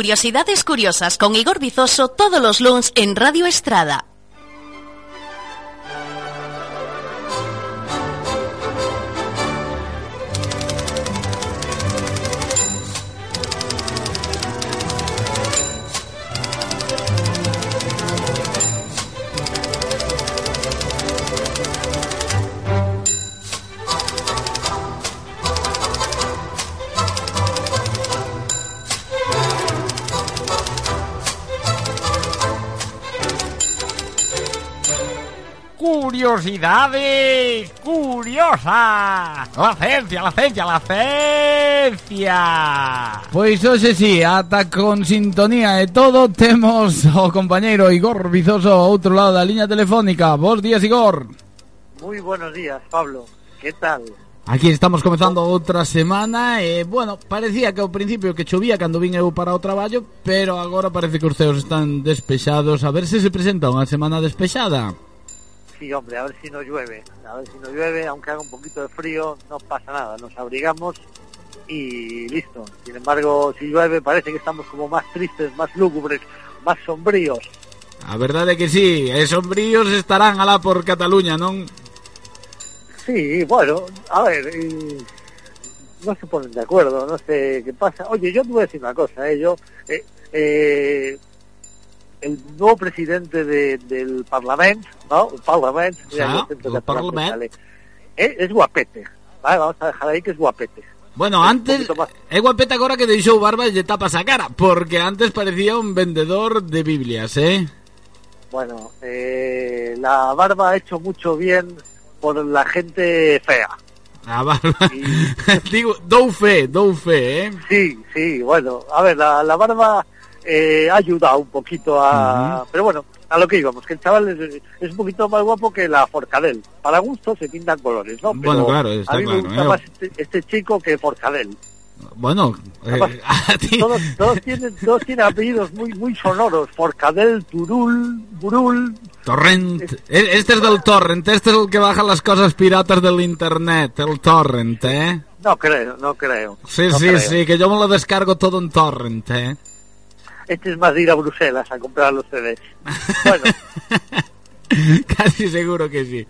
Curiosidades curiosas con Igor Bizoso todos los lunes en Radio Estrada. Curiosidades curiosas. La ciencia, la ciencia, la ciencia. Pois hoxe sí, ata con sintonía e todo temos o compañeiro Igor Vizoso ao outro lado da liña telefónica. Bos días, Igor. Muy buenos días, Pablo. ¿Qué tal? Aquí estamos comezando outra semana e, bueno, parecía que ao principio que chovía cando vin eu para o traballo, pero agora parece que os ceos están despexados. A ver se se presenta unha semana despexada. Sí, hombre, a ver si no llueve. A ver si no llueve, aunque haga un poquito de frío, no pasa nada. Nos abrigamos y listo. Sin embargo, si llueve parece que estamos como más tristes, más lúgubres, más sombríos. A verdade que sí, e sombríos estarán alá por Cataluña, non? Sí, bueno, a ver, eh, no se ponen de acuerdo, no sé qué pasa. Oye, yo te voy a decir una cosa, ¿eh? Yo, eh, eh, el nuevo presidente de, del Parlamento, ¿no? El Parlamento, Ah, el Parlament. Eh, es guapete. Vale, vamos a dejar ahí que es guapete. Bueno, Un antes é guapeta agora que deixou barba e lle tapas a cara, porque antes parecía un vendedor de Biblias, eh? Bueno, eh, la barba ha hecho mucho bien por la gente fea. A barba. Digo, dou fe, dou fe, eh? Sí, sí, bueno, a ver, la, la barba eh, ha ayudado un poquito a... Pero bueno, a lo que íbamos, que el chaval es, es un poquito más guapo que la Forcadell. Para gusto se pintan colores, ¿no? Bueno, claro, está a mí claro, me gusta ¿eh? más este, este chico que Forcadell. Bueno, eh, Además, a ti- Todos, todos, tienen, todos tienen apellidos muy muy sonoros. Forcadell, Turul, Burul... Torrent. E- Este es del Torrent, este es el que baja las cosas piratas del internet, el Torrent, eh? No creo, no creo. Sí, no sí, creo. sí, que yo me lo descargo todo en Torrent, eh? Este es más de ir a Bruselas a comprar los CDs. Bueno, Casi seguro que sí.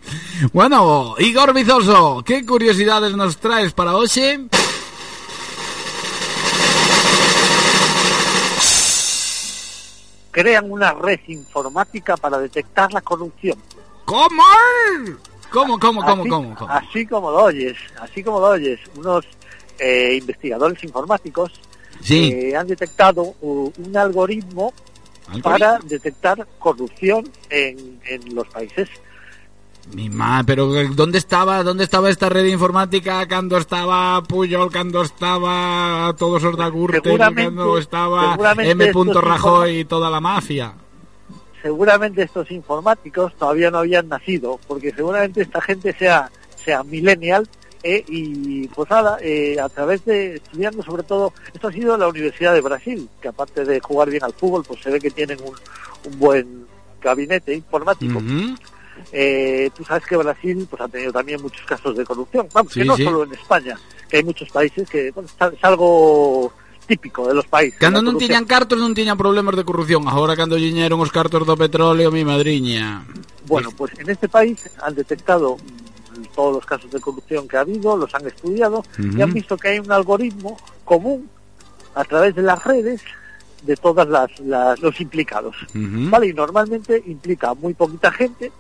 Bueno, Igor Bizoso, ¿qué curiosidades nos traes para hoy? crean una red informática para detectar la corrupción. ¿Cómo? ¿Cómo, cómo, cómo, así, cómo? cómo? Así como lo oyes, así como lo oyes, unos eh, investigadores informáticos Sí. eh, han detectado uh, un algoritmo para detectar corrupción en, en los países. Mi madre, pero ¿dónde estaba, dónde estaba esta red informática cuando estaba Puyol, cuando estaba todos os da Gürtel, Seguramente- cuando estaba M. Rajoy y toda la mafia? Seguramente estos informáticos todavía no habían nacido, porque seguramente esta gente sea, sea millennial eh, y pues nada, eh, a través de estudiando sobre todo, esto ha sido la Universidad de Brasil, que aparte de jugar bien al fútbol, pues se ve que tienen un, un buen gabinete informático. Eh, tú sabes que Brasil pues ha tenido también muchos casos de corrupción, vamos, Sí, que no sí. solo en España, que hay muchos países que bueno, es- algo típico de los países. Cando non tiñan cartos non tiñan problemas de corrupción Agora cando lliñeron os cartos do petróleo Mi madriña Bueno, pues en este país han detectado todos los casos de corrupción que ha habido, los han estudiado y han visto que hay un algoritmo común a través de las redes de todas las, las- los implicados. Vale, y normalmente implica a muy poquita gente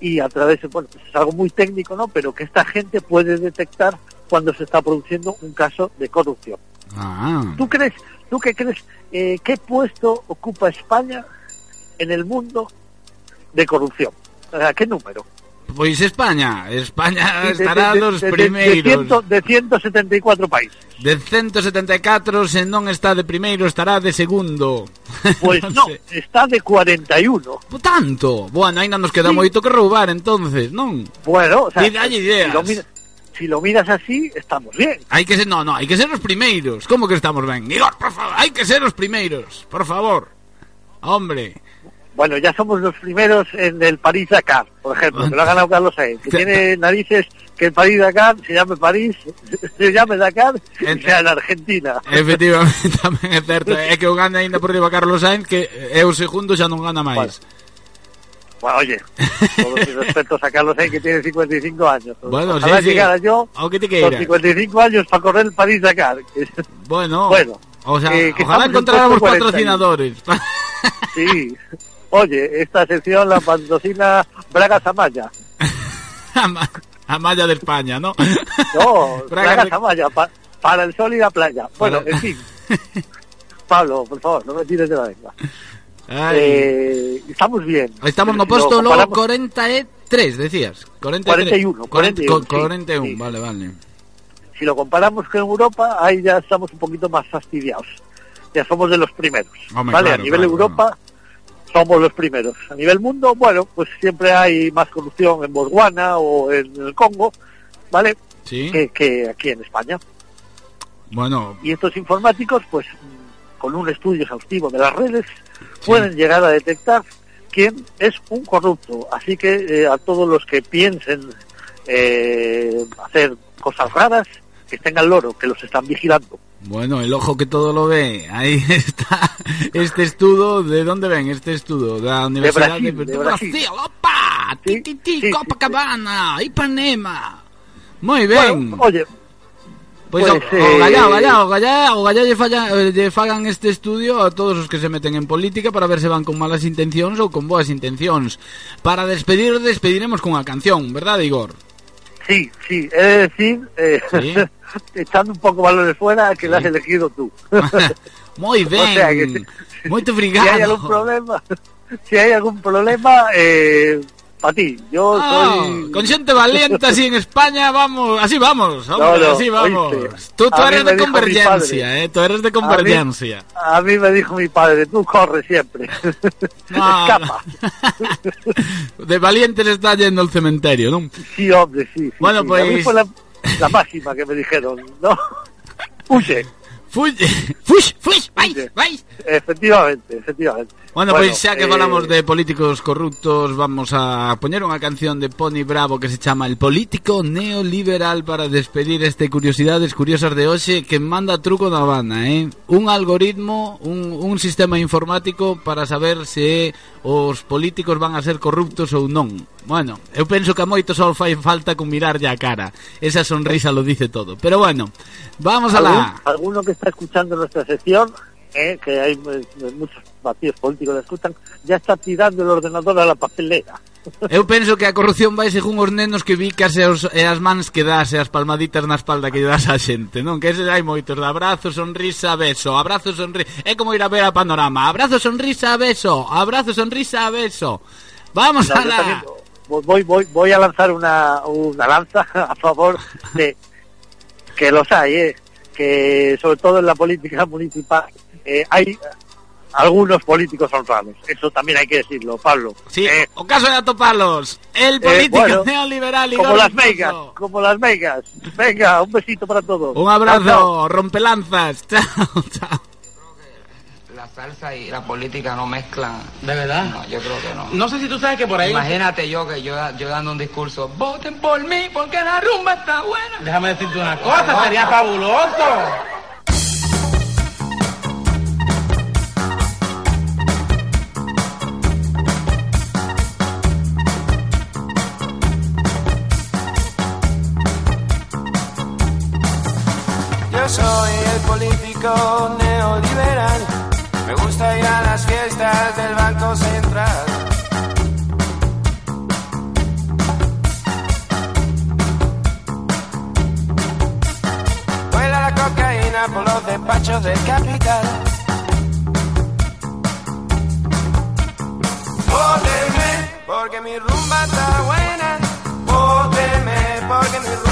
y a través de, bueno, pues es algo muy técnico, ¿no? Pero que esta gente puede detectar cuando se está produciendo un caso de corrupción. Ah. ¿Tú crees, tú qué crees, eh, qué puesto ocupa España en el mundo de corrupción? Sea, ¿qué número? Pois España España Sí, estará de- dos de- de- primeiros De, ciento- de 174 países. De 174 Se non está de primeiro Estará de segundo Pues Non no, sei. está de 41. Po Tanto Bueno, ainda nos queda Sí. moito que roubar entonces Non? Bueno, o sea, ideas. Si, lo mira- si lo miras así, estamos bien. Hai que ser, no, no, hai que ser os primeiros Como que estamos ben? Igor, por favor, hai que ser os primeiros Por favor Hombre Bueno, ya somos los primeros en el París Dakar, por ejemplo, que lo ha ganado Carlos Sainz, que tiene narices que el París Dakar se llame París, se llame Dakar y sea en Argentina. Efectivamente, tamén é certo. É que o gana ainda por riba Carlos Sainz, que o segundo xa non gana máis. Bueno, oye, todos mis respetos a Carlos Sainz que tiene 55 años. Bueno, Ojalá sí, sí. llegara yo Ao que te con queira. 55 años para correr el París Dakar. Bueno, Bueno, o sea, que- que ojalá en encontráramos puesto 40. patrocinadores. Sí. Oye, esta sección la patrocina Bragas Amaya. a, Ma- a Malla de España, ¿no? No, Bragas Amaya, pa- para el sol y la playa. Bueno, Para- en fin. Pablo, por favor, no me tires de la lengua. Eh, estamos bien. Estamos no Si logo comparamos- 43, decías. 43. 41, 40, 41, sí, 41, sí. vale, vale. si lo comparamos con Europa, ahí ya estamos un poquito más fastidiados. Ya somos de los primeros. Hombre, ¿vale? claro, a nivel claro, Europa somos los primeros. A nivel mundo, bueno, pues siempre hay más corrupción en Botswana o en el Congo, ¿vale? Sí. Que, que aquí en España. Bueno, Y estos informáticos, pues con un estudio exhaustivo de las redes, pueden llegar a detectar quién es un corrupto. Así que eh, a todos los que piensen eh, hacer cosas raras, que estén al loro, que los están vigilando. Bueno, el ojo que todo lo ve. Ahí está este estudo. ¿De dónde ven este estudo? De la Universidad Brasil, de, de Brasil. ¡Opa! Sí, Ti, ti, ti, sí, sí, Copacabana, Ipanema. Muy Bueno, ben. oye, Pois Pues, o, o eh, gallá, o gallá, o gallá, o gallá lle, falla, eh, lle fagan este estudio a todos os que se meten en política para ver se van con malas intencións ou con boas intencións. Para despedir, despediremos con unha canción, verdade, Igor? sí, sí, de decir, eh, Sí. echando un poco balones fuera, que Sí. la has elegido tú. Moi ben, O sea que si- moito si obrigado. hay algún problema, si hay algún problema, eh, para ti. Yo Ah, soy... con xente valiente así en España, vamos, así vamos, hombre, No, no, así vamos. oíste, Tú, tú a mí eres de convergencia, padre. eh, tú eres de convergencia. A mí me dijo mi padre, tú corre siempre. No, Escapa. de valientes está yendo al cementerio, non? Sí, hombre, sí. sí, Bueno, sí. pues- A mí fue la, la máxima que me dijeron, ¿no? Huye, Fuy, fuix, fuix, vais, vais. efectivamente, efectivamente. Bueno, pois xa que eh, falamos de políticos corruptos Vamos a poñer unha canción de Pony Bravo Que se chama El político neoliberal Para despedir este Curiosidades Curiosas de hoxe Que manda truco na Habana, eh? Un algoritmo, un, un sistema informático Para saber se os políticos van a ser corruptos ou non Bueno, eu penso que a moito só fai falta con mirarlle a cara. Esa sonrisa lo dice todo. Pero bueno, vamos a la... Alguno que está escuchando nuestra sección, eh, que hay eh, muchos partidos políticos que la escuchan, ya está tirando el ordenador a la papelera. Eu penso que a corrupción vai según os nenos que vicas e, os, e as mans que das e as palmaditas na espalda que das a xente, non? Que ese hai moitos de abrazo, sonrisa, beso, abrazo, sonrisa... É como ir a ver a panorama, abrazo, sonrisa, beso, abrazo, sonrisa, beso... Vamos no, a la... también voy, voy, voy a lanzar una, una lanza a favor de que los hay, eh, que sobre todo en la política municipal eh, hay algunos políticos honrados. Eso también hay que decirlo, Pablo. Sí, Eh, o caso de atopalos. El político bueno, neoliberal como Igor las megas, como las megas. Venga, un besito para todos. Un Chao, chao. abrazo, rompelanzas. Chao, chao. La salsa y la política no mezclan. ¿De verdad? No, yo creo que no. No sé si tú sabes que por ahí... Imagínate yo que yo, yo dando un discurso, voten por mí porque la rumba está buena. Déjame decirte una cosa, sería fabuloso. Yo soy el político neoliberal. Me gusta ir a las fiestas del Banco Central. Vuela la cocaína por los despachos del capital. Vóteme porque mi rumba está buena. Vóteme porque mi rumba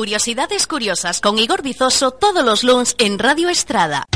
Curiosidades curiosas con Igor Bizoso todos los lunes en Radio Estrada.